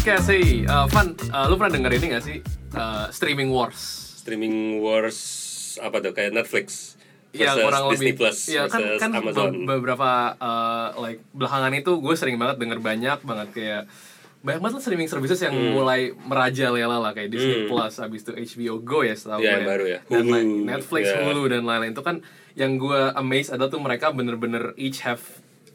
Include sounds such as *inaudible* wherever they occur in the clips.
podcast sih. Uh, Van, uh, lu pernah denger ini gak sih? Uh, streaming Wars. Streaming wars apa tuh kayak Netflix Iya kurang Disney lebih. Plus Iya kan kan Amazon. be- beberapa uh, like belakangan itu gue sering banget denger banyak banget kayak banyak banget lah streaming services yang Hmm. mulai merajalela lah kayak Disney Plus, abis itu HBO Go ya setahu Iya, gue yang baru ya. Dan Hulu. Netflix, Iya. Hulu dan lain-lain itu kan yang gue amazed adalah tuh mereka bener-bener each have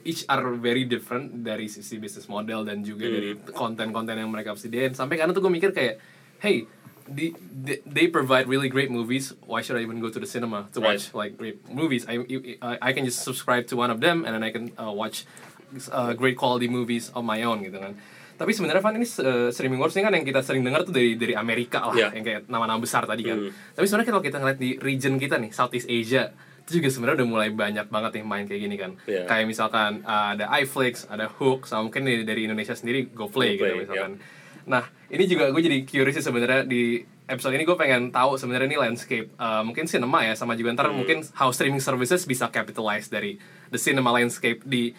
each are very different dari sisi business model dan juga dari Hmm. konten-konten yang mereka sediain sampai karena tuh gue mikir kayak hey di, they, they provide really great movies why should I even go to the cinema to Right. watch like great movies I, I I can just subscribe to one of them and then I can uh, watch uh, great quality movies on my own gitu kan tapi sebenarnya Van ini uh, streaming wars ini kan yang kita sering dengar tuh dari dari Amerika lah Yeah. yang kayak nama-nama besar tadi kan Hmm. tapi sebenarnya kalau kita ngeliat di region kita nih Southeast Asia itu juga sebenarnya udah mulai banyak banget nih main kayak gini kan. Yeah. kayak misalkan uh, ada iFlix ada Hook sama mungkin dari, dari Indonesia sendiri GoPlay, gitu GoPlay, misalkan. Nah ini juga gue jadi curious sih sebenarnya di episode ini gue pengen tahu sebenarnya ini landscape uh, mungkin cinema ya sama juga ntar mungkin how streaming services bisa capitalize dari the cinema landscape di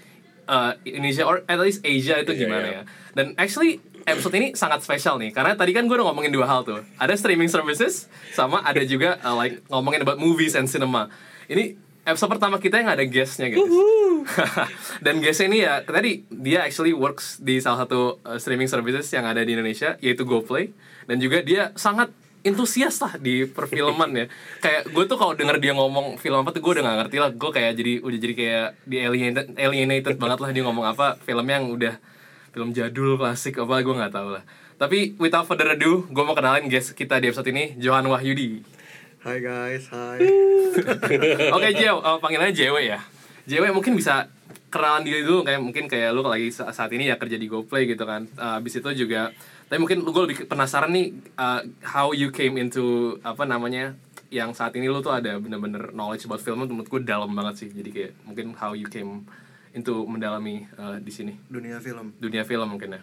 uh, Indonesia or at least Asia itu Iya, gimana iya. ya. Dan actually episode ini sangat spesial nih karena tadi kan gue udah ngomongin dua hal tuh. Ada streaming services sama ada juga uh, like ngomongin about movies and cinema ini episode pertama kita yang ada guestnya guys. *laughs* Dan guestnya ini ya tadi dia actually works di salah satu uh, streaming services yang ada di Indonesia yaitu GoPlay. Dan juga dia sangat entusias lah di perfilman ya. *laughs* Kayak gue tuh kalau denger dia ngomong film apa tuh gue udah gak ngerti lah. Gue kayak jadi udah jadi kayak di alienated alienated banget lah dia ngomong apa. Film yang udah film jadul klasik apa gue nggak tahu lah. Tapi without further ado gue mau kenalin guest kita di episode ini Johan Wahyudi Hai guys, hai. *laughs* oke Jew uh, panggilannya JW ya. JW mungkin bisa kenalan diri dulu kayak mungkin kayak lu lagi sa- saat ini ya kerja di GoPlay gitu kan. Uh, abis itu juga tapi mungkin gue lebih penasaran nih uh, how you came into apa namanya yang saat ini lu tuh ada bener-bener knowledge about film menurut gue dalam banget sih. Jadi kayak mungkin how you came into mendalami uh, di sini. Dunia film. dunia film mungkin ya.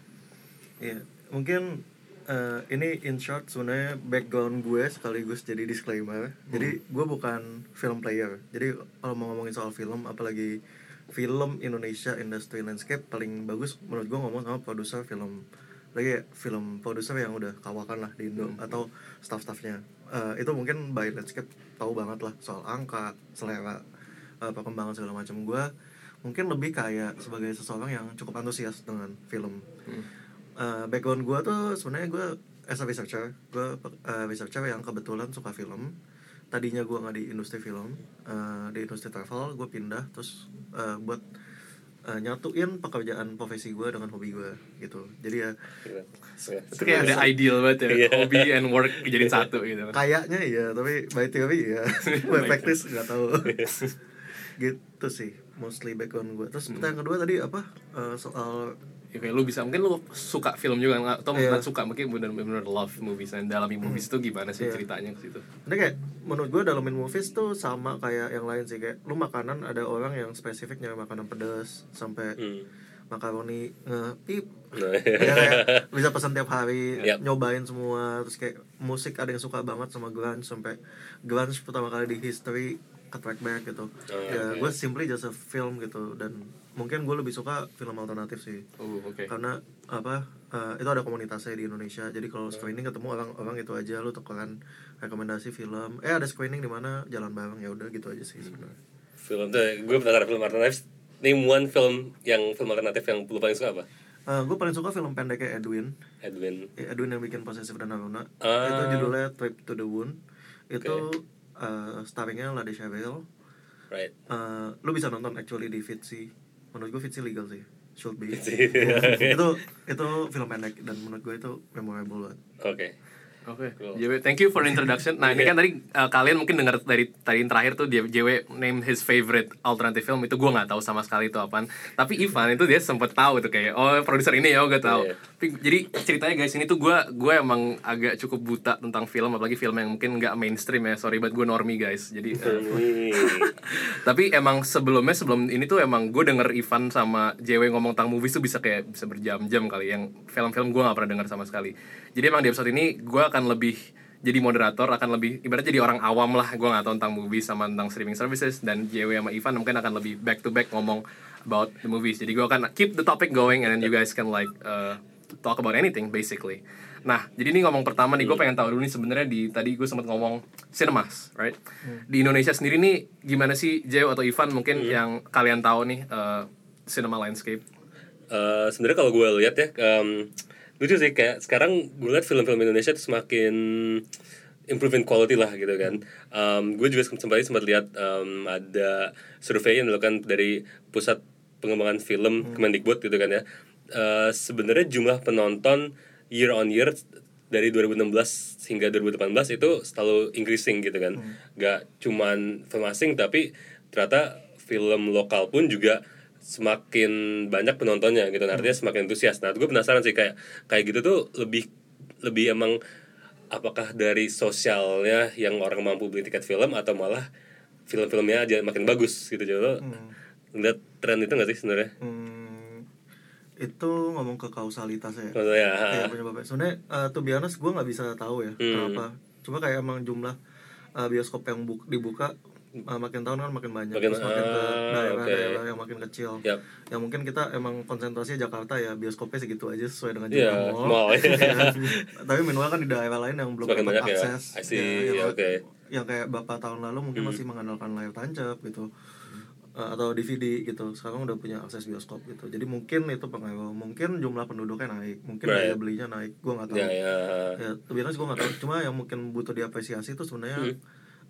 Iya, mungkin eh, ini in short sebenarnya background gue sekaligus jadi disclaimer. Jadi gue bukan film player. Jadi kalau mau ngomongin soal film, apalagi film Indonesia industry landscape paling bagus menurut gue ngomong sama produser film. Lagi ya, film produser yang udah kawakan lah di Indo atau staff-staffnya. Eh, itu mungkin by landscape tahu banget lah soal angka selera eh, perkembangan segala macam. Gue mungkin lebih kayak sebagai seseorang yang cukup antusias dengan film Uh, background gue tuh sebenarnya gue as a researcher gue uh, researcher yang kebetulan suka film. Tadinya gue nggak di industri film uh, di industri travel gue pindah terus uh, buat uh, nyatuin pekerjaan profesi gue dengan hobi gue gitu. Jadi ya itu kayak udah ideal banget ya Iya. hobi and work jadi satu gitu. *laughs* Kayaknya iya tapi by theory ya. *laughs* By practice nggak tahu. Gitu sih mostly background gue terus pertanyaan kedua tadi apa? Uh, soal Ya, kayak lu bisa mungkin lu suka film juga atau Iya. bukan suka mungkin benar-benar love movies dan dalami movies itu gimana sih Iya. ceritanya ke situ Ini kayak menurut gue dalamin movies tuh sama kayak yang lain sih kayak lu makanan ada orang yang spesifik nyari makanan pedas sampai Hmm. makaroni ngepip Nah, ya kayak bisa pesan tiap hari Yap. nyobain semua terus kayak musik ada yang suka banget sama grunge sampai grunge pertama kali di history ke track back gitu ya oke. gue simply just a film gitu dan mungkin gue lebih suka film alternatif sih. Oh oke. Karena apa eh, itu ada komunitasnya di Indonesia. Jadi kalau screening ketemu orang-orang itu aja lu tukeran rekomendasi film. Eh ada screening di mana? Jalan bareng ya udah gitu aja sih sebenarnya. Film tuh gue penasaran film alternatif. Name one film yang film alternatif yang lu paling suka apa? Gue paling suka film pendeknya Edwin. Edwin. Eh, Edwin yang bikin Possessive dan Aruna Ah. itu judulnya Trip to the Wound itu eh, starringnya Lade Cheryl right. Eh, lu bisa nonton actually di Fitzy menurut gue Fitzy legal sih. Should be. Itu itu film pendek dan menurut gue itu memorable banget. Oke Oke, Cool. JW, thank you for the introduction. Nah, ini kan tadi uh, kalian mungkin dengar dari tadi yang terakhir tuh dia JW name his favorite alternative film itu gua nggak tahu sama sekali itu apaan. Tapi Ivan itu dia sempet tahu tuh kayak oh produser ini ya gue tahu. Iya. Tapi jadi ceritanya guys ini tuh gua gue emang agak cukup buta tentang film apalagi film yang mungkin nggak mainstream ya. Sorry buat gue normie guys. Jadi uh, *laughs* tapi emang sebelumnya sebelum ini tuh emang gue denger Ivan sama JW ngomong tentang movies tuh bisa kayak bisa berjam-jam kali yang film-film gue nggak pernah denger sama sekali jadi emang di episode ini gue akan lebih jadi moderator akan lebih ibaratnya jadi orang awam lah gue nggak tahu tentang movies sama tentang streaming services dan JW sama Ivan mungkin akan lebih back to back ngomong about the movies jadi gue akan keep the topic going and then you guys can like uh, talk about anything basically. Nah, jadi ini ngomong pertama nih gue pengen tahu dulu nih sebenarnya di tadi gue sempat ngomong cinemas, right? Di Indonesia sendiri nih gimana sih Jeo atau Ivan mungkin yang kalian tahu nih uh, cinema landscape? Eh, sebenarnya kalau gue lihat ya em, lucu sih kayak sekarang gue lihat film-film Indonesia tuh semakin improving quality lah gitu kan. Em, gue juga sempat sempat lihat em, ada survei yang dilakukan dari pusat pengembangan film Kemendikbud gitu kan ya. Eh, sebenarnya jumlah penonton year on year dari 2016 hingga 2018 itu selalu increasing gitu kan. Gak cuman film asing tapi ternyata film lokal pun juga semakin banyak penontonnya gitu nah, artinya semakin antusias nah gue penasaran sih kayak kayak gitu tuh lebih lebih emang apakah dari sosialnya yang orang mampu beli tiket film atau malah film-filmnya aja makin bagus gitu jadi lo ngeliat tren itu gak sih sebenarnya Hmm, itu ngomong ke kausalitas ya. maksudnya Kayak penyebabnya. Sebenarnya uh, to be honest gue nggak bisa tahu ya Hmm. kenapa. Cuma kayak emang jumlah uh, bioskop yang bu- dibuka uh, makin tahun kan makin banyak. Makin- Terus makin ke ah, daerah-daerah oke. yang makin kecil. Yap. Yang mungkin kita emang konsentrasinya Jakarta ya bioskopnya segitu aja sesuai dengan Iya, jumlah mall. mall, *laughs* iya. Ya. *laughs* Tapi minimal kan di daerah lain yang belum dapat ya. akses. I see, yang, oke. yang kayak bapak tahun lalu mungkin masih mengandalkan layar tancap gitu. Uh, atau DVD gitu sekarang udah punya akses bioskop gitu jadi mungkin itu pengaruh mungkin jumlah penduduknya naik mungkin Right. daya belinya naik gue nggak tahu ya ya ya lebih gue nggak tahu cuma yang mungkin butuh diapresiasi itu sebenarnya eh,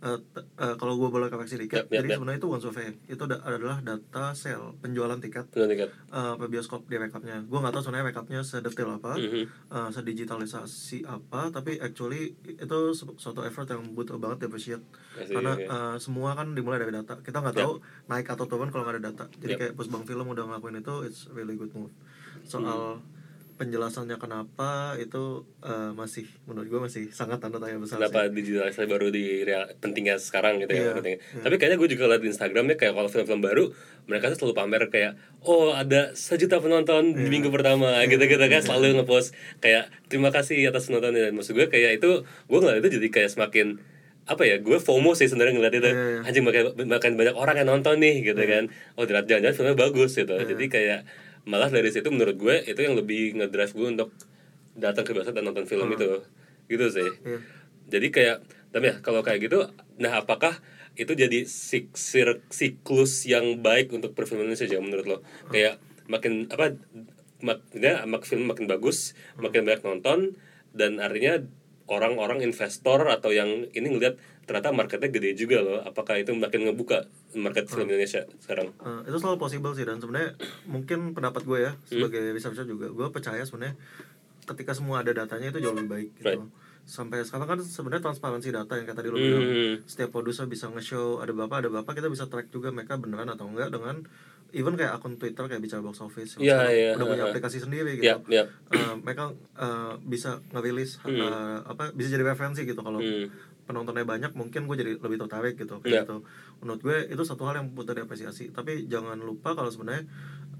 t- eh, kalau gue boleh koreksi dikit yap, jadi yap. sebenarnya itu one survey itu da- adalah data sale penjualan tiket Betul tiket eh, per bioskop di rekapnya gue nggak tahu sebenarnya rekapnya sedetail apa Mhm. eh, sedigitalisasi apa tapi actually itu su- suatu effort yang butuh banget diappreciate I see, karena oke. eh, semua kan dimulai dari data kita nggak tahu naik atau turun kalau nggak ada data jadi Yap. kayak Pusbang Film udah ngelakuin itu it's really good move soal Hmm. Penjelasannya kenapa itu eh, masih menurut gue masih sangat tanda tanya besar kenapa sih. digitalisasi baru di real, pentingnya sekarang gitu ya Iya, pentingnya. iya. tapi kayaknya gue juga lihat di Instagramnya kayak kalau film-film baru mereka tuh selalu pamer kayak oh ada sejuta penonton di Iya. minggu pertama gitu-gitu kan selalu ngepost kayak terima kasih atas penontonnya dan maksud gue kayak itu gue ngeliat itu jadi kayak semakin apa ya gue FOMO sih sebenarnya ngeliat itu iya. anjing makin banyak orang yang nonton nih gitu kan oh ternyata jangan-jangan filmnya bagus gitu Iya. jadi kayak malah dari situ menurut gue itu yang lebih ngedrive gue untuk datang ke bioskop dan nonton film itu. Gitu sih. Iya. jadi kayak tapi ya kalau kayak gitu nah apakah itu jadi sik- siklus yang baik untuk perfilman Indonesia aja menurut lo? Kayak makin apa maknya mak film makin bagus makin banyak nonton dan artinya orang-orang investor atau yang ini ngelihat ternyata marketnya gede juga loh. Apakah itu makin ngebuka market film Indonesia sekarang Eh, itu selalu possible sih dan sebenarnya mungkin pendapat gue ya Hmm. sebagai researcher juga gue percaya sebenarnya ketika semua ada datanya itu jauh lebih baik gitu Right. sampai sekarang kan sebenarnya transparansi data yang kayak tadi lo Hmm. bilang setiap produser bisa nge-show ada berapa ada berapa kita bisa track juga mereka beneran atau enggak dengan even kayak akun Twitter kayak bicara box office Iya, sekarang iya, udah punya uh-huh. aplikasi sendiri gitu Yap, yap. Eh, mereka eh, bisa ngerilis eh, apa bisa jadi referensi gitu kalau Hmm. Penontonnya banyak mungkin gue jadi lebih tertarik gitu Iya. kayak gitu menurut gue itu satu hal yang butuh diapresiasi tapi jangan lupa kalau sebenarnya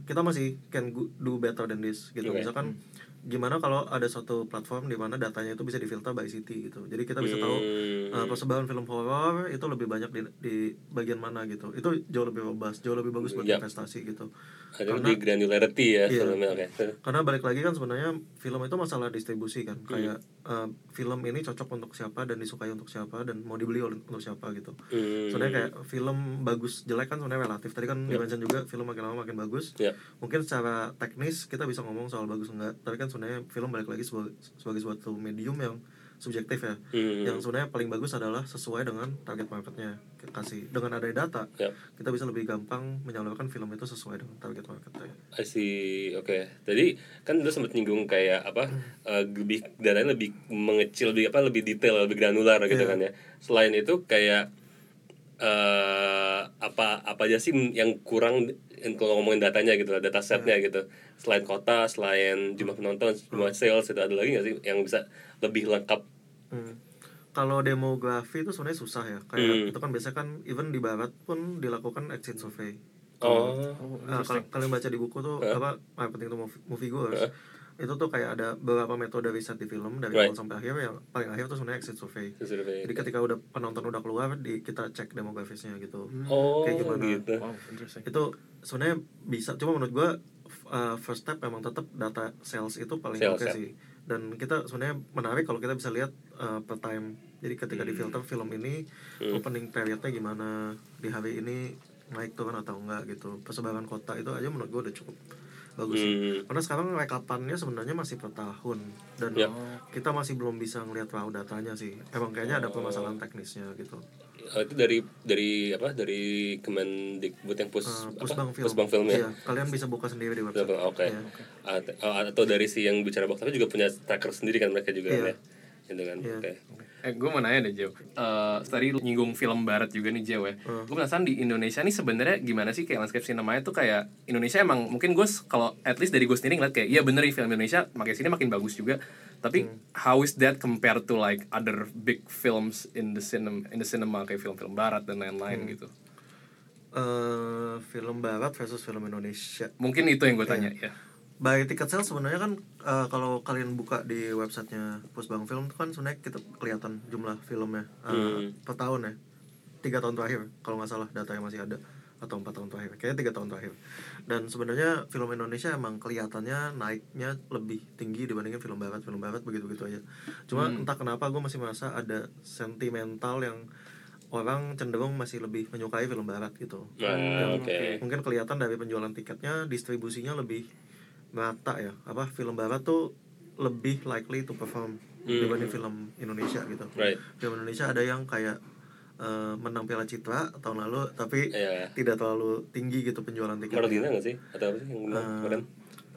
kita masih can do better than this gitu Oke. misalkan gimana kalau ada suatu platform di mana datanya itu bisa difilter by city gitu jadi kita bisa tahu Hmm. uh, persebaran film horror itu lebih banyak di, di bagian mana gitu itu jauh lebih robust jauh lebih bagus buat Yap. investasi gitu ada lebih granularity ya Iya. filmnya oke karena balik lagi kan sebenarnya film itu masalah distribusi kan Hmm. kayak uh, film ini cocok untuk siapa dan disukai untuk siapa dan mau dibeli oleh untuk siapa gitu. Hmm. sebenarnya kayak film bagus jelek kan sebenarnya relatif. Tadi kan dimention juga film makin lama makin bagus. Ya mungkin secara teknis kita bisa ngomong soal bagus enggak tapi kan sebenarnya film balik lagi sebagai, sebagai suatu medium yang subjektif ya Hmm. yang sebenarnya paling bagus adalah sesuai dengan target marketnya kasih dengan ada data ya kita bisa lebih gampang menyalurkan film itu sesuai dengan target marketnya I see, oke. Tadi kan lu sempat nyinggung kayak apa eh, lebih datanya lebih mengecil, lebih apa lebih detail, lebih granular gitu Iya. kan ya. Selain itu kayak eh apa apa aja sih yang kurang yang kalau ngomongin datanya gitu lah, data setnya Iya. gitu. Selain kota, selain jumlah penonton, jumlah sales itu ada lagi nggak sih yang bisa lebih lengkap? Hmm. Kalau demografi itu sebenarnya susah ya. Kayak Hmm. itu kan biasanya kan even di barat pun dilakukan exit survey. Oh, Nah, kalau kalian baca di buku tuh apa marketing to movie, movie goers itu tuh kayak ada beberapa metode riset di film dari Right. awal sampai akhir yang paling akhir tuh sebenarnya exit survey. survei. Jadi ketika udah penonton udah keluar di kita cek demografisnya gitu. Oh, Kayak gimana? gitu. Wow, interesting. Itu sebenarnya bisa cuma menurut gua uh, first step memang tetap data sales itu paling oke ya. sih dan kita sebenarnya menarik kalau kita bisa lihat uh, per time. Jadi ketika di filter film ini opening periodnya gimana di hari ini naik turun atau enggak gitu. Persebaran kota itu aja menurut gue udah cukup bagus sih. Hmm. karena sekarang rekapannya sebenarnya masih per tahun. Dan Ya. kita masih belum bisa ngelihat raw datanya sih. Emang kayaknya ada permasalahan teknisnya gitu Oh, itu dari dari apa dari Kemendikbud yang pus Uh, apa? Pusbang Film. Pusbang film ya Iya, kalian bisa buka sendiri di website. Oke. Iya. At- oh, Atau dari si yang bicara box office juga punya tracker sendiri kan mereka juga Iya. ya. Gitu kan. Iya. Oke. Eh, gue mau nanya deh Jo. Eh, tadi lu nyinggung film barat juga nih Jo ya. Hmm. Gue penasaran di Indonesia nih sebenarnya gimana sih kayak landscape sinemanya tuh kayak Indonesia emang mungkin gue kalau at least dari gue sendiri ngeliat kayak iya bener nih film Indonesia makin sini makin bagus juga. Tapi Hmm. how is that compared to like other big films in the cinema in the cinema kayak film-film barat dan lain-lain Hmm. gitu. Eh, film barat versus film Indonesia. Mungkin itu yang gue tanya Iya. ya. By ticket sales sebenarnya kan eh, kalau kalian buka di websitenya Pusbang Film tuh kan sebenarnya kita kelihatan jumlah filmnya eh, Hmm. per tahun ya. Tiga tahun terakhir kalau nggak salah data yang masih ada atau empat tahun terakhir kayaknya tiga tahun terakhir. Dan sebenarnya film Indonesia emang kelihatannya naiknya lebih tinggi dibandingin film barat film barat begitu begitu aja. Cuma entah kenapa gue masih merasa ada sentimental yang orang cenderung masih lebih menyukai film barat gitu. Nah, oke. mungkin kelihatan dari penjualan tiketnya distribusinya lebih merata ya. Apa film barat tuh lebih likely to perform dibanding film Indonesia gitu. Right. film Indonesia ada yang kayak eh, menang Piala Citra tahun lalu tapi Iya. tidak terlalu tinggi gitu penjualan tiketnya Marlina nggak sih? Atau apa sih yang menang kemarin?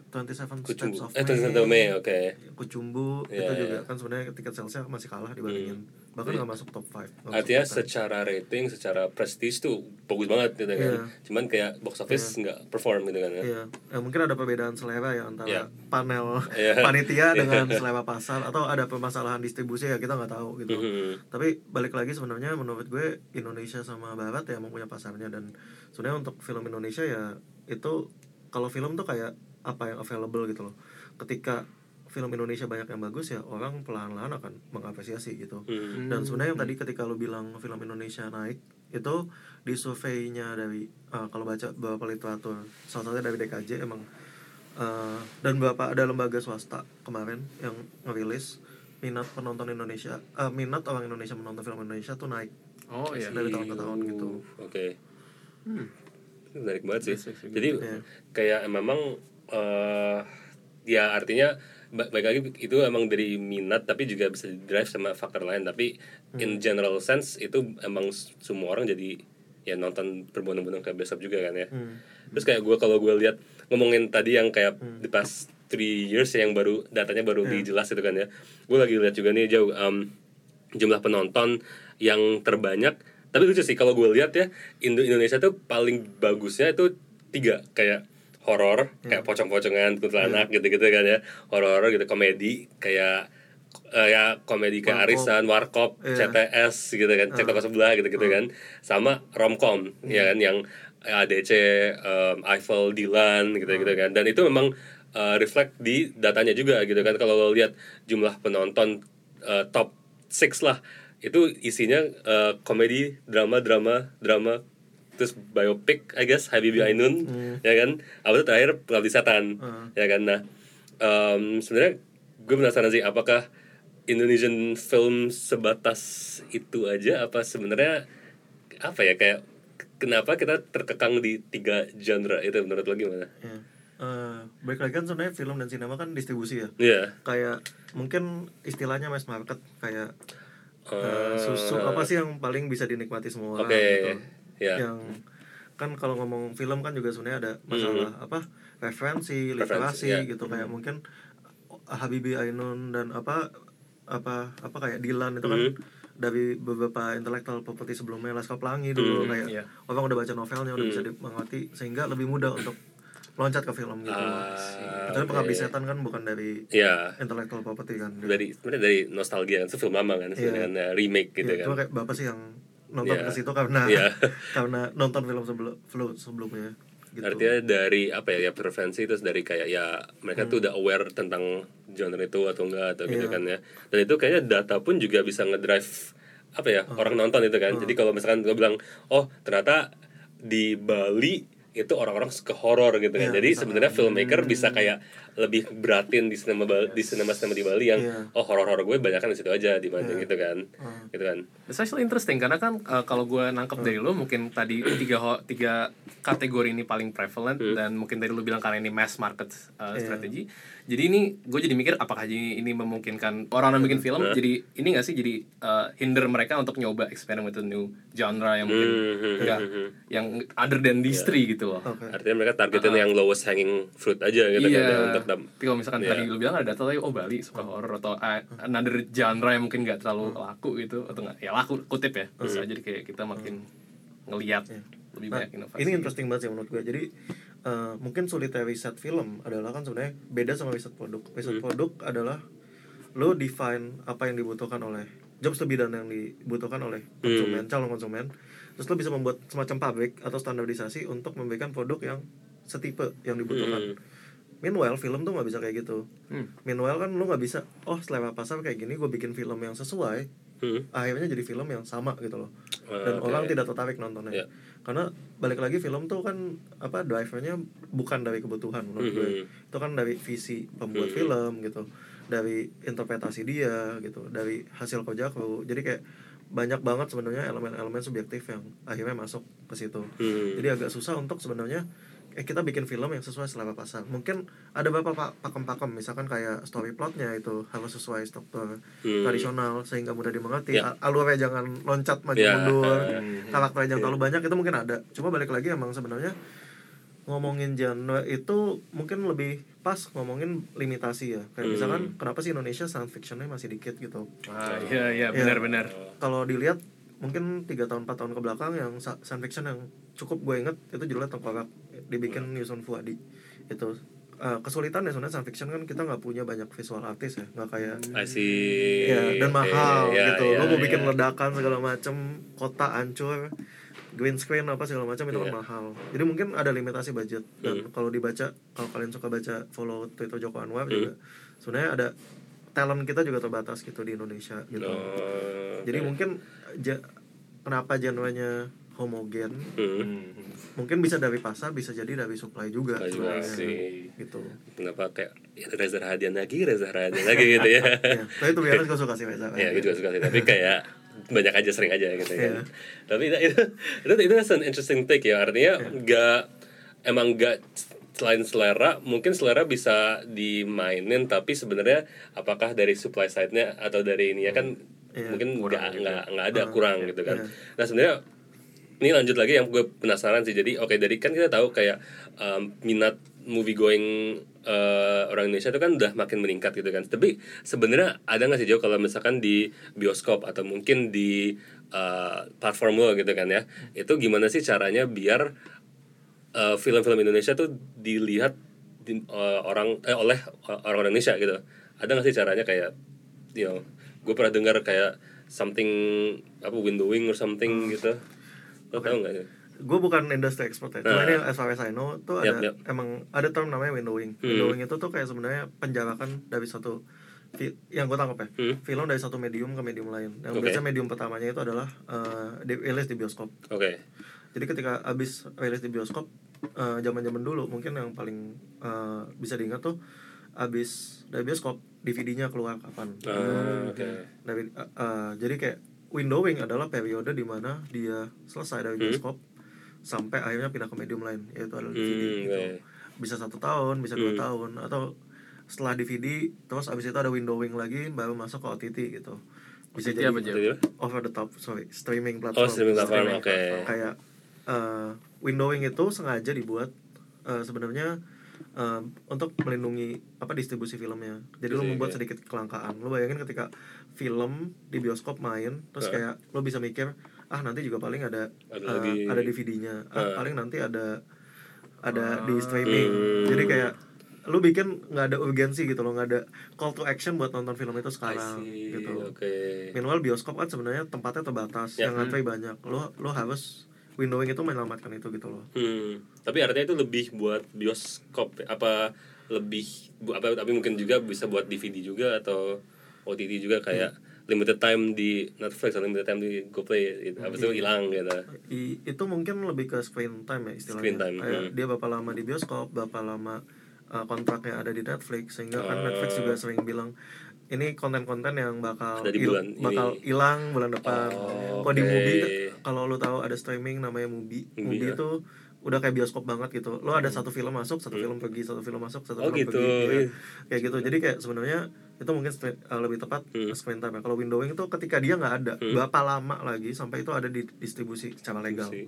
27 Kucumbu. Steps of Eh, 27 Mei, oke. Kucumbu Iya, itu juga iya. kan sebenarnya tiket salesnya masih kalah dibandingin bahkan nggak masuk top 5 Artinya secara rating, secara prestige tuh bagus banget gitu kan. Iya. Cuman kayak box office nggak perform gitu kan ya. Iya, ya, mungkin ada perbedaan selera ya antara Iya. panel Iya. *laughs* panitia dengan selera pasar atau ada permasalahan distribusi ya kita nggak tahu gitu. Mhm. Tapi balik lagi sebenarnya menurut gue Indonesia sama Barat ya emang punya pasarnya dan sebenarnya untuk film Indonesia ya itu kalau film tuh kayak apa yang available gitu loh. Ketika film Indonesia banyak yang bagus ya orang perlahan-lahan akan mengapresiasi gitu. Hmm. Dan sebenarnya yang tadi ketika lu bilang film Indonesia naik itu di surveinya dari eh, kalau baca beberapa literatur salah satunya dari DKJ emang eh, dan beberapa ada lembaga swasta kemarin yang ngerilis minat penonton Indonesia eh, minat orang Indonesia menonton film Indonesia tuh naik Oh iya. dari tahun ke tahun gitu. Oke. Itu Menarik banget sih. Jadi Iya. kayak memang eh ya artinya baik lagi itu emang dari minat tapi juga bisa di drive sama faktor lain tapi Hmm. in general sense itu emang semua orang jadi ya nonton berbondong-bondong kayak besok juga kan ya. Hmm. Terus kayak gue kalau gue lihat ngomongin tadi yang kayak di past three years yang baru datanya baru dijelas itu kan ya. Gue lagi lihat juga nih jauh em, jumlah penonton yang terbanyak. Tapi lucu sih kalau gue lihat ya Indo Indonesia tuh paling bagusnya itu tiga kayak horor kayak pocong-pocongan kuntilanak gitu-gitu kan ya. Horor gitu komedi kayak eh, ya komedi kayak Warkop. Arisan, Warkop, Iya. CTS gitu kan, cek toko sebelah gitu-gitu kan, sama romcom ya kan yang ADC, um, Eiffel, Dylan gitu-gitu kan, dan itu memang uh, reflect di datanya juga gitu kan, kalau lo lihat jumlah penonton uh, top 6 lah, itu isinya uh, komedi, drama, drama, drama, terus biopic, I guess, Habibie Ainun, ya kan, apa itu terakhir Pengabdi Setan, ya kan, nah um, sebenarnya gue penasaran sih apakah Indonesian film sebatas itu aja apa sebenarnya apa ya kayak kenapa kita terkekang di tiga genre itu menurut lo gimana? Ya. Eh, baik lagi kan sebenarnya film dan sinema kan distribusi ya. Iya. Kayak mungkin istilahnya mass market kayak eh, Eh, susu apa sih yang paling bisa dinikmati semua orang gitu. Ya. Yang kan kalau ngomong film kan juga sebenarnya ada masalah apa referensi, literasi ya. gitu kayak mungkin Habibie Ainun dan apa apa apa kayak Dilan itu kan dari beberapa intellectual property sebelumnya Laskar Pelangi dulu kayak iya. orang udah baca novelnya udah bisa dimengerti sehingga lebih mudah untuk loncat ke film gitu. Ah, Tapi Pengabdi oke. Setan kan bukan dari Ya intellectual property kan. dari sebenarnya dari nostalgia kan itu film lama kan sebenarnya kan, uh, remake gitu Iya, kan. Cuma kayak bapak sih yang nonton Iya. ke situ karena Iya. *laughs* karena nonton film sebelum film sebelumnya gitu. Artinya dari apa ya, ya preferensi terus dari kayak ya mereka tuh udah aware tentang genre itu atau enggak atau gitu Iya. kan ya. Dan itu kayaknya data pun juga bisa ngedrive apa ya orang nonton itu kan. Jadi kalau misalkan gue bilang oh ternyata di Bali itu orang-orang suka horor gitu kan. Iya, Jadi sebenarnya filmmaker bisa kayak lebih beratin di sinema Bal- di sinema sinema di Bali yang Iya. oh horor-horor gue banyak kan di situ aja dibanding gitu kan. Gitu kan. It's actually interesting karena kan uh, kalau gue nangkep dari lo mungkin tadi tiga ho- tiga kategori ini paling prevalent dan mungkin tadi lo bilang karena ini mass market uh, strategi. Jadi ini gue jadi mikir apakah ini, ini memungkinkan orang yang bikin film jadi ini gak sih jadi uh, hinder mereka untuk nyoba experiment with a new genre yang mungkin Hmm, nggak yang other than these three gitu loh. Oke. Artinya mereka targetin yang lowest hanging fruit aja gitu Iya. kan ya, untuk dam- Tapi kalau misalkan Iya. tadi lu bilang ada data tadi oh Bali suka horror atau uh, another genre yang mungkin nggak terlalu laku gitu atau nggak ya laku kutip ya. Bisa jadi kayak kita makin ngelihat lebih Nah, banyak inovasi. ini interesting banget sih menurut gue. Jadi eh, mungkin sulitnya riset film adalah kan sebenarnya beda sama riset produk. Riset produk adalah lo define apa yang dibutuhkan oleh jobs lebih dan yang dibutuhkan oleh konsumen, calon konsumen. Terus lo bisa membuat semacam pabrik atau standarisasi untuk memberikan produk yang setipe yang dibutuhkan. Meanwhile, film tuh nggak bisa kayak gitu. Hmm. Meanwhile kan lo nggak bisa, oh selera pasar kayak gini, gue bikin film yang sesuai, Hmm. akhirnya jadi film yang sama gitu loh dan Ah, oke. orang tidak tertarik nontonnya Iya. karena balik lagi film tuh kan apa drivernya bukan dari kebutuhan menurut gue Mhm. itu kan dari visi pembuat Mhm. film gitu dari interpretasi dia gitu dari hasil kerja kru jadi kayak banyak banget sebenarnya elemen-elemen subjektif yang akhirnya masuk ke situ Hmm. jadi agak susah untuk sebenarnya eh kita bikin film yang sesuai selera pasar mungkin ada beberapa pa- pakem-pakem misalkan kayak story plotnya itu harus sesuai struktur Hmm. tradisional sehingga mudah dimengerti Ya. A- alurnya jangan loncat maju Ya. mundur Hmm. karakternya jangan terlalu banyak itu mungkin ada cuma balik lagi emang sebenarnya ngomongin genre itu mungkin lebih pas ngomongin limitasi ya kayak Hmm. misalkan kenapa sih Indonesia science fictionnya masih dikit gitu Ah, iya iya Iya. benar-benar. kalau dilihat mungkin tiga tahun 4 tahun ke belakang yang science fiction yang cukup gue inget itu judulnya Tengkorak dibikin Yusun Fuadi itu Eh, kesulitan ya sebenarnya science fiction kan kita nggak punya banyak visual artis ya nggak kayak see. ya dan mahal ya, gitu ya, lo mau ya. bikin ledakan segala macem kota hancur green screen apa segala macam itu kan Iya. mahal jadi mungkin ada limitasi budget dan Hmm. kalau dibaca kalau kalian suka baca follow Twitter Joko Anwar Hmm. juga sebenarnya ada talent kita juga terbatas gitu di Indonesia gitu Oh, jadi oke. mungkin ja- kenapa genrenya homogen Hmm. mungkin bisa dari pasar bisa jadi dari supply juga Supply sih. gitu Kenapa kayak ya, Reza Rahadian lagi, Reza Rahadian lagi gitu ya. *laughs* ya, tapi itu biasa gue suka sih Reza ya gue juga suka sih tapi kayak banyak aja sering aja gitu Iya. kan tapi itu itu itu itu an interesting take ya artinya Iya. nggak emang nggak selain selera mungkin selera bisa dimainin tapi sebenarnya apakah dari supply side-nya atau dari ini ya kan Iya, mungkin nggak juga. nggak nggak ada kurang gitu kan iya. nah sebenarnya ini lanjut lagi yang gue penasaran sih. Jadi oke dari kan kita tahu kayak um, minat movie going uh, orang Indonesia itu kan udah makin meningkat gitu kan. Tapi sebenarnya ada nggak sih Jo kalau misalkan di bioskop atau mungkin di uh, platform lo gitu kan ya itu gimana sih caranya biar uh, film-film Indonesia tuh dilihat di, uh, orang eh, oleh orang Indonesia gitu? Ada nggak sih caranya kayak you know gue pernah dengar kayak something apa windowing or something gitu lo tau nggak sih gue bukan industry expert ya cuma Nah. ini as far as I know tuh ada yap. emang ada term namanya windowing Hmm. windowing itu tuh kayak sebenarnya penjarakan dari satu yang gue tangkap ya Hmm. film dari satu medium ke medium lain yang Oke. biasanya medium pertamanya itu adalah uh, di rilis di bioskop oke jadi ketika abis rilis di bioskop zaman zaman dulu mungkin yang paling uh, bisa diingat tuh abis dari bioskop DVD-nya keluar kapan Ah, oke dari uh, uh, jadi kayak windowing adalah periode di mana dia selesai dari Hmm. bioskop sampai akhirnya pindah ke medium lain yaitu adalah DVD Hmm, gitu. oke. bisa satu tahun bisa dua Hmm. tahun atau setelah DVD terus abis itu ada windowing lagi baru masuk ke OTT gitu bisa OTT jadi apa? Jadi over the top sorry streaming platform oh streaming platform Streaming oke kayak uh, windowing itu sengaja dibuat uh, sebenarnya uh, untuk melindungi apa distribusi filmnya jadi lo membuat sedikit kelangkaan lo bayangin ketika film di bioskop main terus kayak lo bisa mikir ah nanti juga paling ada Ada uh, lagi. ada DVD-nya ah, Heeh. paling nanti ada ada di Ah. streaming Hmm. jadi kayak lu bikin nggak ada urgensi gitu loh nggak ada call to action buat nonton film itu sekarang see, gitu oke Minimal bioskop kan sebenarnya tempatnya terbatas, Ya. yang ngantri banyak. Lo lo harus windowing itu menyelamatkan itu gitu loh. Hmm, tapi artinya itu lebih buat bioskop apa lebih apa tapi mungkin juga bisa buat DVD juga atau OTT juga kayak limited time di Netflix atau limited time di GoPlay gitu. habis itu hilang gitu I- itu mungkin lebih ke screen time ya istilahnya Screen time, kayak hmm. dia berapa lama di bioskop berapa lama uh, kontraknya ada di Netflix sehingga kan Netflix juga sering bilang ini konten-konten yang bakal di bulan bakal hilang bulan depan Oh, kalau di movie kalau lu tahu ada streaming namanya Mubi Mubi, Mubi ya. itu udah kayak bioskop banget gitu lo ada satu film masuk satu film pergi satu film masuk satu Oh, film gitu. pergi Iya. ya. kayak gitu jadi kayak sebenarnya itu mungkin uh, lebih tepat Hmm. screen time ya kalau windowing itu ketika dia nggak ada berapa lama lagi sampai itu ada di distribusi secara legal. Sih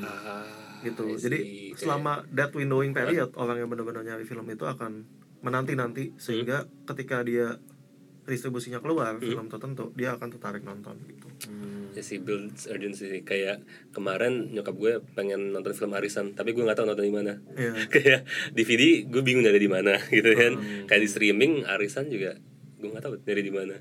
ah, gitu. I jadi selama that windowing period orang yang benar-benar nyari film itu akan menanti nanti sehingga Hmm. ketika dia distribusinya keluar film tertentu dia akan tertarik nonton gitu. Ya sih builds urgency sih. kayak kemarin nyokap gue pengen nonton film arisan tapi gue nggak tahu nonton di mana. Iya. *laughs* kayak DVD gue bingung nyari di mana *laughs* gitu kan. Kayak di streaming arisan juga gue nggak tahu nyari di mana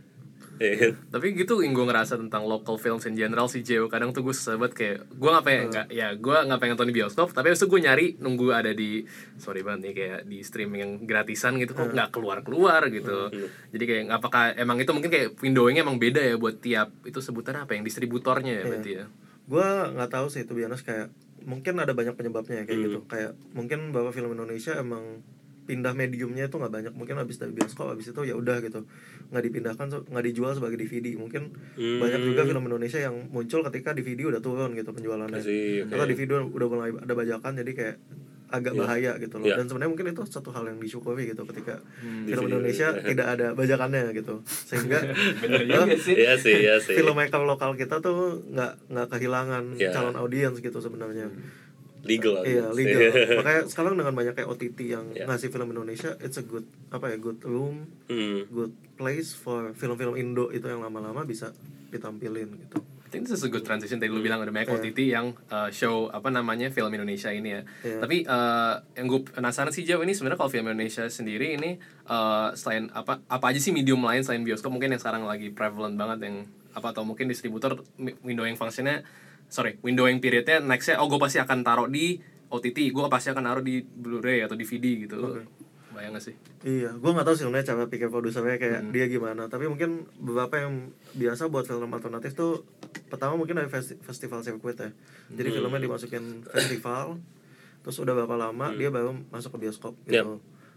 kan *laughs* Tapi gitu yang gue ngerasa tentang local films in general sih Jeo Kadang tuh gue sesabat kayak Gue gak pengen, nggak ya gue gak pengen nonton di bioskop Tapi itu gue nyari nunggu ada di Sorry banget nih kayak di streaming yang gratisan gitu Kok gak keluar-keluar gitu. Jadi kayak apakah emang itu mungkin kayak windowingnya emang beda ya buat tiap Itu sebutannya apa yang distributornya ya berarti ya? Gue nggak tahu sih itu biasa kayak mungkin ada banyak penyebabnya ya kayak Hmm. gitu. Kayak mungkin bahwa film Indonesia emang pindah mediumnya itu nggak banyak. Mungkin habis dari bioskop habis itu ya udah gitu. Nggak dipindahkan nggak dijual sebagai DVD mungkin Hmm. banyak juga film Indonesia yang muncul ketika DVD udah turun gitu penjualannya. Oke. atau DVD udah mulai ada bajakan jadi kayak agak bahaya gitu loh. Iya. dan sebenarnya mungkin itu satu hal yang disyukuri gitu ketika film DVD. Indonesia *laughs* tidak ada bajakannya gitu. Sehingga *laughs* sih. Iya sih iya sih. Filmmaker lokal kita tuh nggak nggak kehilangan Iya. calon audiens gitu sebenarnya legal iya audience. legal *laughs* makanya sekarang dengan banyak kayak OTT yang Iya. ngasih film Indonesia it's a good apa ya good room Hmm. good place for film-film Indo itu yang lama-lama bisa ditampilin gitu I think this is a good transition tadi lu bilang ada banyak Iya. OTT yang uh, show apa namanya film Indonesia ini ya. Iya. Tapi uh, yang gue penasaran sih jauh ini sebenarnya kalau film Indonesia sendiri ini uh, selain apa apa aja sih medium lain selain bioskop mungkin yang sekarang lagi prevalent banget yang apa atau mungkin distributor mi- windowing functionnya sorry windowing periodnya nextnya oh gue pasti akan taruh di OTT gue pasti akan taruh di Blu-ray atau DVD gitu. Lu Bayang gak sih? Iya, gue nggak tahu sih sebenarnya cara pikir produsernya kayak Hmm. dia gimana. Tapi mungkin beberapa yang biasa buat film alternatif tuh pertama mungkin ada festi- festival sirkuit ya. Jadi Hmm. filmnya dimasukin festival, terus udah berapa lama dia baru masuk ke bioskop Hmm. Yep. gitu.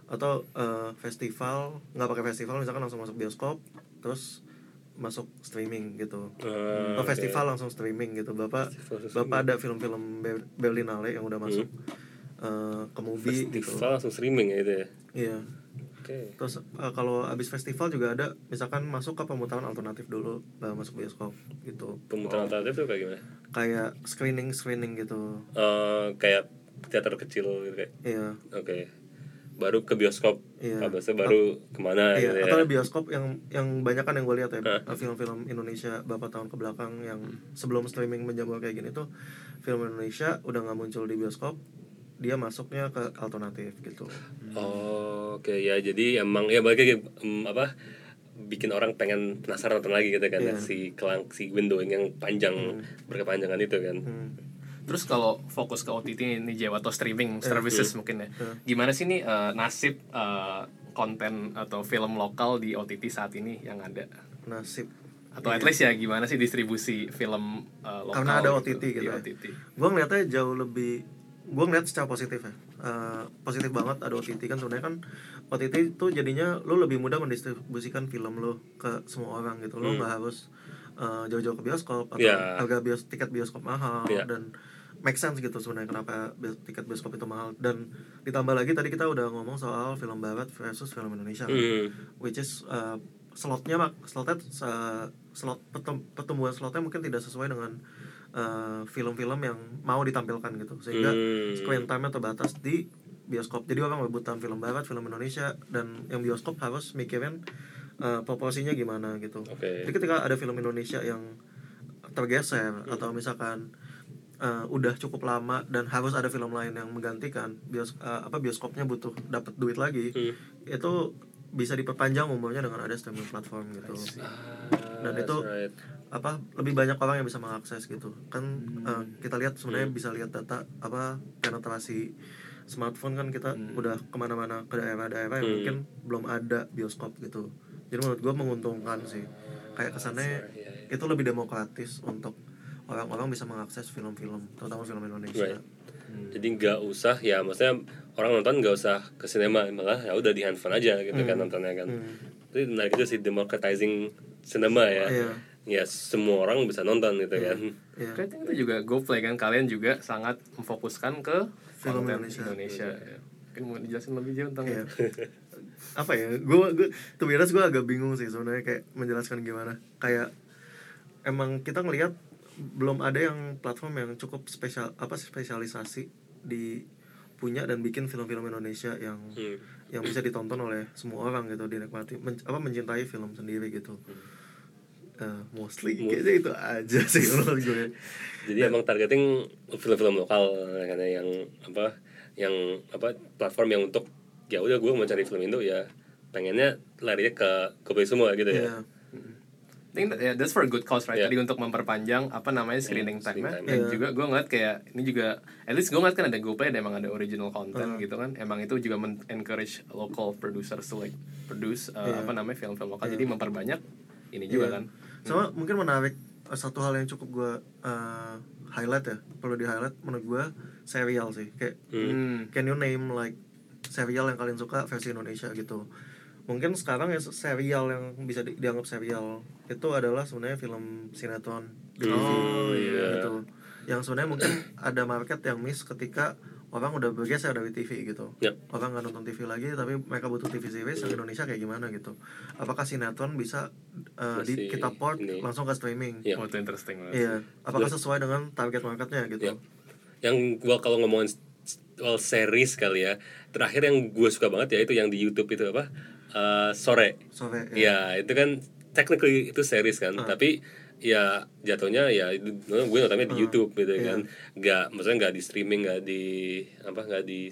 Atau eh, festival nggak pakai festival misalkan langsung masuk bioskop, terus masuk streaming gitu. Ah, Atau oke. festival langsung streaming gitu. Bapak Festival bapak ada film-film Ber- Berlinale yang udah masuk eh, ke movie gitu. Hmm. Festival langsung streaming ya itu ya Iya. oke Terus uh, kalau abis festival juga ada misalkan masuk ke pemutaran alternatif dulu baru masuk bioskop gitu. pemutaran alternatif tuh kayak gimana Kayak screening screening gitu. Eh, kayak teater kecil gitu kayak Iya. oke baru ke bioskop. Habis itu baru ke mana iya, gitu ya. atau bioskop yang yang banyak kan yang gue lihat ya film-film Indonesia beberapa tahun ke belakang yang sebelum streaming menjamur kayak gini tuh film Indonesia udah nggak muncul di bioskop dia masuknya ke alternatif gitu. Oh, oke ya jadi emang ya balik lagi em, apa bikin orang pengen penasaran nonton lagi gitu kan Iya. si kelang si windowing yang panjang berkepanjangan itu kan. Hmm. Terus kalau fokus ke OTT ini Jawa atau streaming Eh, services iya. mungkin ya. Gimana sih nih eh, nasib eh, konten atau film lokal di OTT saat ini yang ada? Nasib. Atau at least ya gimana sih distribusi film eh, lokal Karena ada gitu, OTT gitu di ya. OTT. gue ngeliatnya jauh lebih gue ngeliat secara positif ya Eh, positif banget ada OTT kan sebenarnya kan OTT itu jadinya lo lebih mudah mendistribusikan film lo ke semua orang gitu lo nggak harus eh, jauh-jauh ke bioskop atau Ya. harga bios tiket bioskop mahal Ya. dan make sense gitu sebenarnya kenapa tiket bioskop itu mahal dan ditambah lagi tadi kita udah ngomong soal film barat versus film Indonesia kan Hmm. which is uh, slotnya mak slotnya uh, slot pertumbuhan slotnya mungkin tidak sesuai dengan uh, film-film yang mau ditampilkan gitu sehingga Hmm. screen time-nya terbatas di bioskop jadi orang rebutan film barat film Indonesia dan yang bioskop harus mikirin uh, proporsinya gimana gitu Oke. jadi ketika ada film Indonesia yang tergeser atau misalkan uh, udah cukup lama dan harus ada film lain yang menggantikan bios uh, apa bioskopnya butuh dapat duit lagi Hmm. itu bisa diperpanjang umurnya dengan ada streaming platform gitu Ah, dan that's itu right. apa lebih banyak orang yang bisa mengakses gitu kan Hmm. uh, kita lihat sebenarnya bisa lihat data apa penetrasi smartphone kan kita udah ke mana-mana ke daerah-daerah yang Hmm. mungkin belum ada bioskop gitu jadi menurut gue menguntungkan sih kayak kesannya Iya, iya. itu lebih demokratis untuk orang-orang bisa mengakses film-film terutama film Indonesia Right. Jadi nggak usah ya, maksudnya orang nonton nggak usah ke sinema malah ya udah di handphone aja gitu kan nontonnya kan. Itu menarik juga sih democratizing cinema ya. Iya. Ya semua orang bisa nonton gitu kan. Iya. Kayaknya itu juga GoPlay kan kalian juga sangat memfokuskan ke Film Indonesia. Indonesia. ya. Mungkin mau dijelasin lebih jauh tentang Iya. *laughs* apa ya? Gue gue tuh biasa gue agak bingung sih sebenarnya kayak menjelaskan gimana. Kayak emang kita ngelihat belum ada yang platform yang cukup spesial apa spesialisasi di punya dan bikin film-film Indonesia yang Hmm. yang bisa ditonton oleh semua orang gitu dinikmati men- apa mencintai film sendiri gitu. Eh, mostly kayaknya itu aja sih menurut gue. Jadi emang targeting film-film lokal karena yang apa yang apa platform yang untuk ya udah gue mau cari film Indo ya pengennya larinya ke GoPlay semua gitu ya. Iya. I think that, yeah, that's for a good cause right Yeah. tadi untuk memperpanjang apa namanya screening Hmm, time time. dan Yeah. juga gue ngeliat kayak ini juga at least gue ngeliat kan ada GoPlay ada emang ada original content Uh. gitu kan emang itu juga men encourage local producers to like produce uh, Yeah. apa namanya film-film lokal Yeah. jadi memperbanyak ini juga Iya. kan sama mungkin menarik eh, satu hal yang cukup gue eh, highlight ya perlu di highlight menurut gue serial sih kayak Hmm. can you name like serial yang kalian suka versi Indonesia gitu mungkin sekarang ya serial yang bisa di- dianggap serial itu adalah sebenarnya film sinetron di TV Oh, iya. gitu yang sebenarnya mungkin *clears throat* ada market yang miss ketika orang udah bergeser dari TV gitu Yep. orang nggak nonton TV lagi tapi mereka butuh TV series yang Indonesia kayak gimana gitu apakah sinetron bisa uh, di kita port ini. langsung ke streaming Iya. Oh, itu interesting banget. iya apakah sesuai dengan target marketnya gitu Ya. Yang gua kalau ngomongin soal series kali ya, terakhir yang gue suka banget ya itu yang di YouTube itu apa? Eh, sore. sore Ya, itu kan technically itu series kan, Ah. tapi ya jatuhnya ya gue nontonnya di Ah, YouTube gitu iya. kan, nggak maksudnya nggak di streaming, nggak di apa nggak di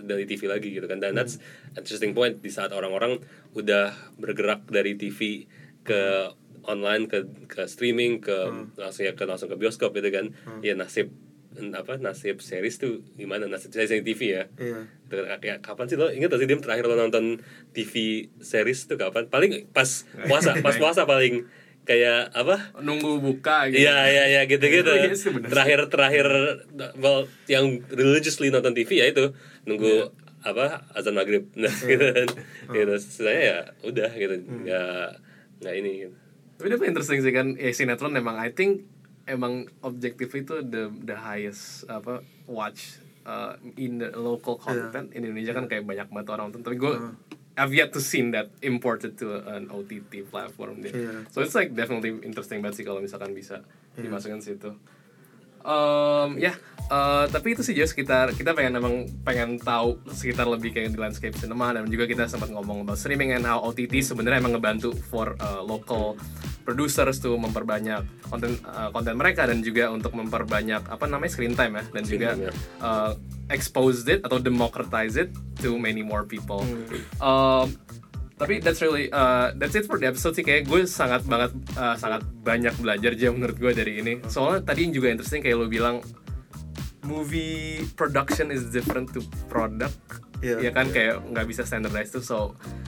dari TV lagi gitu kan, dan Hmm. that's interesting point di saat orang-orang udah bergerak dari TV ke online ke ke streaming ke Hmm. langsung ya ke langsung ke bioskop gitu kan, ya nasib apa nasib series tuh gimana? Nasib series yang TV ya? Iya. Tuh, kayak kapan sih lo? Inget gak sih Dim terakhir lo nonton TV series tuh kapan? Paling pas puasa pas *laughs* puasa paling kayak apa? Nunggu buka gitu. Iya iya iya gitu gitu. *laughs* Iya terakhir terakhir well yang religiously nonton TV ya itu nunggu apa azan maghrib. *laughs* Nah gitu kan. Gitu. Saya ya udah gitu. Nggak nggak ini. Gitu. Tapi itu interesting sih kan, ya sinetron emang I think emang objektif itu the the highest apa watch uh, in the local content in Indonesia kan kayak banyak banget orang nonton. Tapi gue I've yet to seen that imported to an OTT platform deh. Iya. So it's like definitely interesting banget sih kalau misalkan bisa dimasukin situ. Um, ya, eh, tapi itu sih just sekitar kita pengen emang pengen tahu sekitar lebih kayak di landscape cinema dan juga kita sempat ngomong about streaming and how OTT sebenarnya emang ngebantu for uh, local producers tuh memperbanyak konten uh, konten mereka dan juga untuk memperbanyak apa namanya screen time ya dan juga uh, expose it atau democratize it to many more people. Um, tapi that's really uh, that's it for the episode sih. Kayak gue sangat banget uh, sangat banyak belajar aja menurut gue dari ini. Soalnya tadi yang juga interesting kayak lo bilang movie production is different to product. Iya. ya kan kayak nggak bisa standardized tuh. So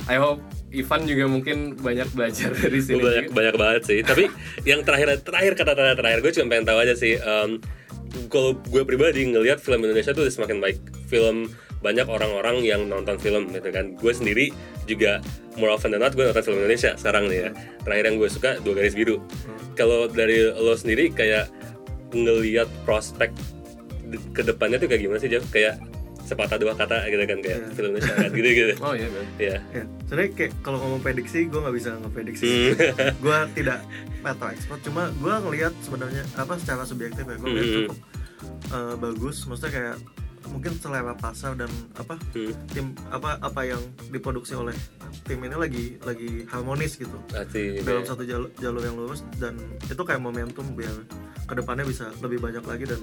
I hope Ivan juga mungkin banyak belajar dari Gue sini banyak juga. banyak banget sih. Tapi *laughs* yang terakhir terakhir kata kata terakhir gue cuma pengen tahu aja sih em, kalau gue pribadi ngelihat film Indonesia tuh udah semakin baik. Film banyak orang-orang yang nonton film gitu kan gue sendiri juga more often than not gue nonton film Indonesia sekarang nih ya terakhir yang gue suka dua garis biru kalau dari lo sendiri kayak ngelihat prospek de- ke depannya tuh kayak gimana sih Jeff kayak sepatah dua kata gitu kan kayak Iya. film Indonesia kan gitu gitu *laughs* oh iya man. ya Ya, sebenarnya kayak kalau ngomong prediksi gue nggak bisa ngeprediksi. Hmm. *laughs* gue tidak atau expert, cuma gue ngelihat sebenarnya apa secara subjektif ya gue ngelihat Hmm. cukup eh, bagus. Maksudnya kayak mungkin selera pasar dan apa Hmm. tim apa apa yang diproduksi oleh tim ini lagi lagi harmonis gitu. Hati, dalam satu jalur, jalur yang lurus dan itu kayak momentum biar ke depannya bisa lebih banyak lagi dan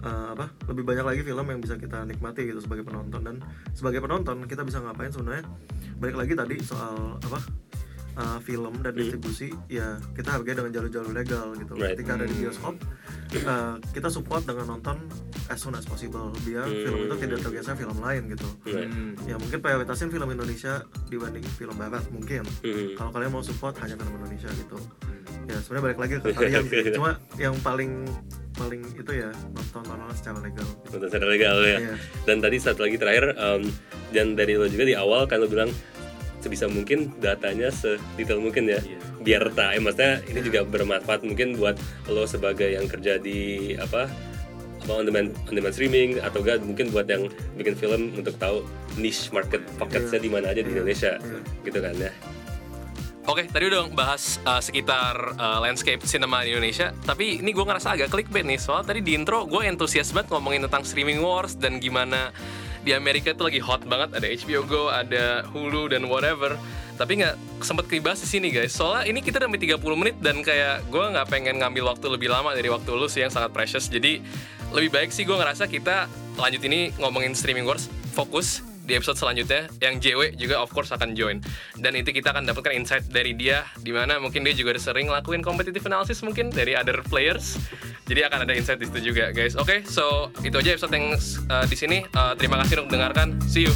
eh, apa lebih banyak lagi film yang bisa kita nikmati gitu sebagai penonton. Dan sebagai penonton kita bisa ngapain sebenarnya? Balik lagi tadi soal apa eh, film dan distribusi ya kita hargai dengan jalur-jalur legal gitu Right. ketika ada di bioskop eh, kita support dengan nonton as soon as possible biar Hmm. film itu tidak tergeser film lain gitu Right. Hmm. ya mungkin prioritasin film Indonesia dibanding film barat mungkin Hmm. kalau kalian mau support hanya film Indonesia gitu ya sebenarnya balik lagi ke kalian sih. *laughs* cuma yang paling paling itu ya nonton tontonan secara legal Nonton secara legal ya. Iya. Dan tadi satu lagi terakhir um, dan dari lo juga di awal kan lo bilang sebisa mungkin datanya sedetail mungkin ya biar tak eh, maksudnya ini juga bermanfaat mungkin buat lo sebagai yang kerja di apa apa on demand on demand streaming atau enggak mungkin buat yang bikin film untuk tahu niche market pocketsnya di mana aja di Indonesia gitu kan ya Oke, tadi udah bahas uh, sekitar uh, landscape cinema di Indonesia. Tapi ini gue ngerasa agak clickbait nih. Soal tadi di intro gue entusias banget ngomongin tentang streaming wars dan gimana di Amerika itu lagi hot banget. Ada HBO Go, ada Hulu dan whatever. Tapi nggak sempat dibahas di sini guys. Soalnya ini kita udah sampai 30 menit dan kayak gue nggak pengen ngambil waktu lebih lama dari waktu lu sih yang sangat precious. Jadi lebih baik sih gue ngerasa kita lanjut ini ngomongin streaming wars fokus di episode selanjutnya yang JW juga of course akan join. Dan itu kita akan dapatkan insight dari dia di mana mungkin dia juga sering ngelakuin competitive analysis mungkin dari other players. Jadi akan ada insight di situ juga guys. Oke so itu aja episode yang uh, di sini. Uh, terima kasih untuk mendengarkan see you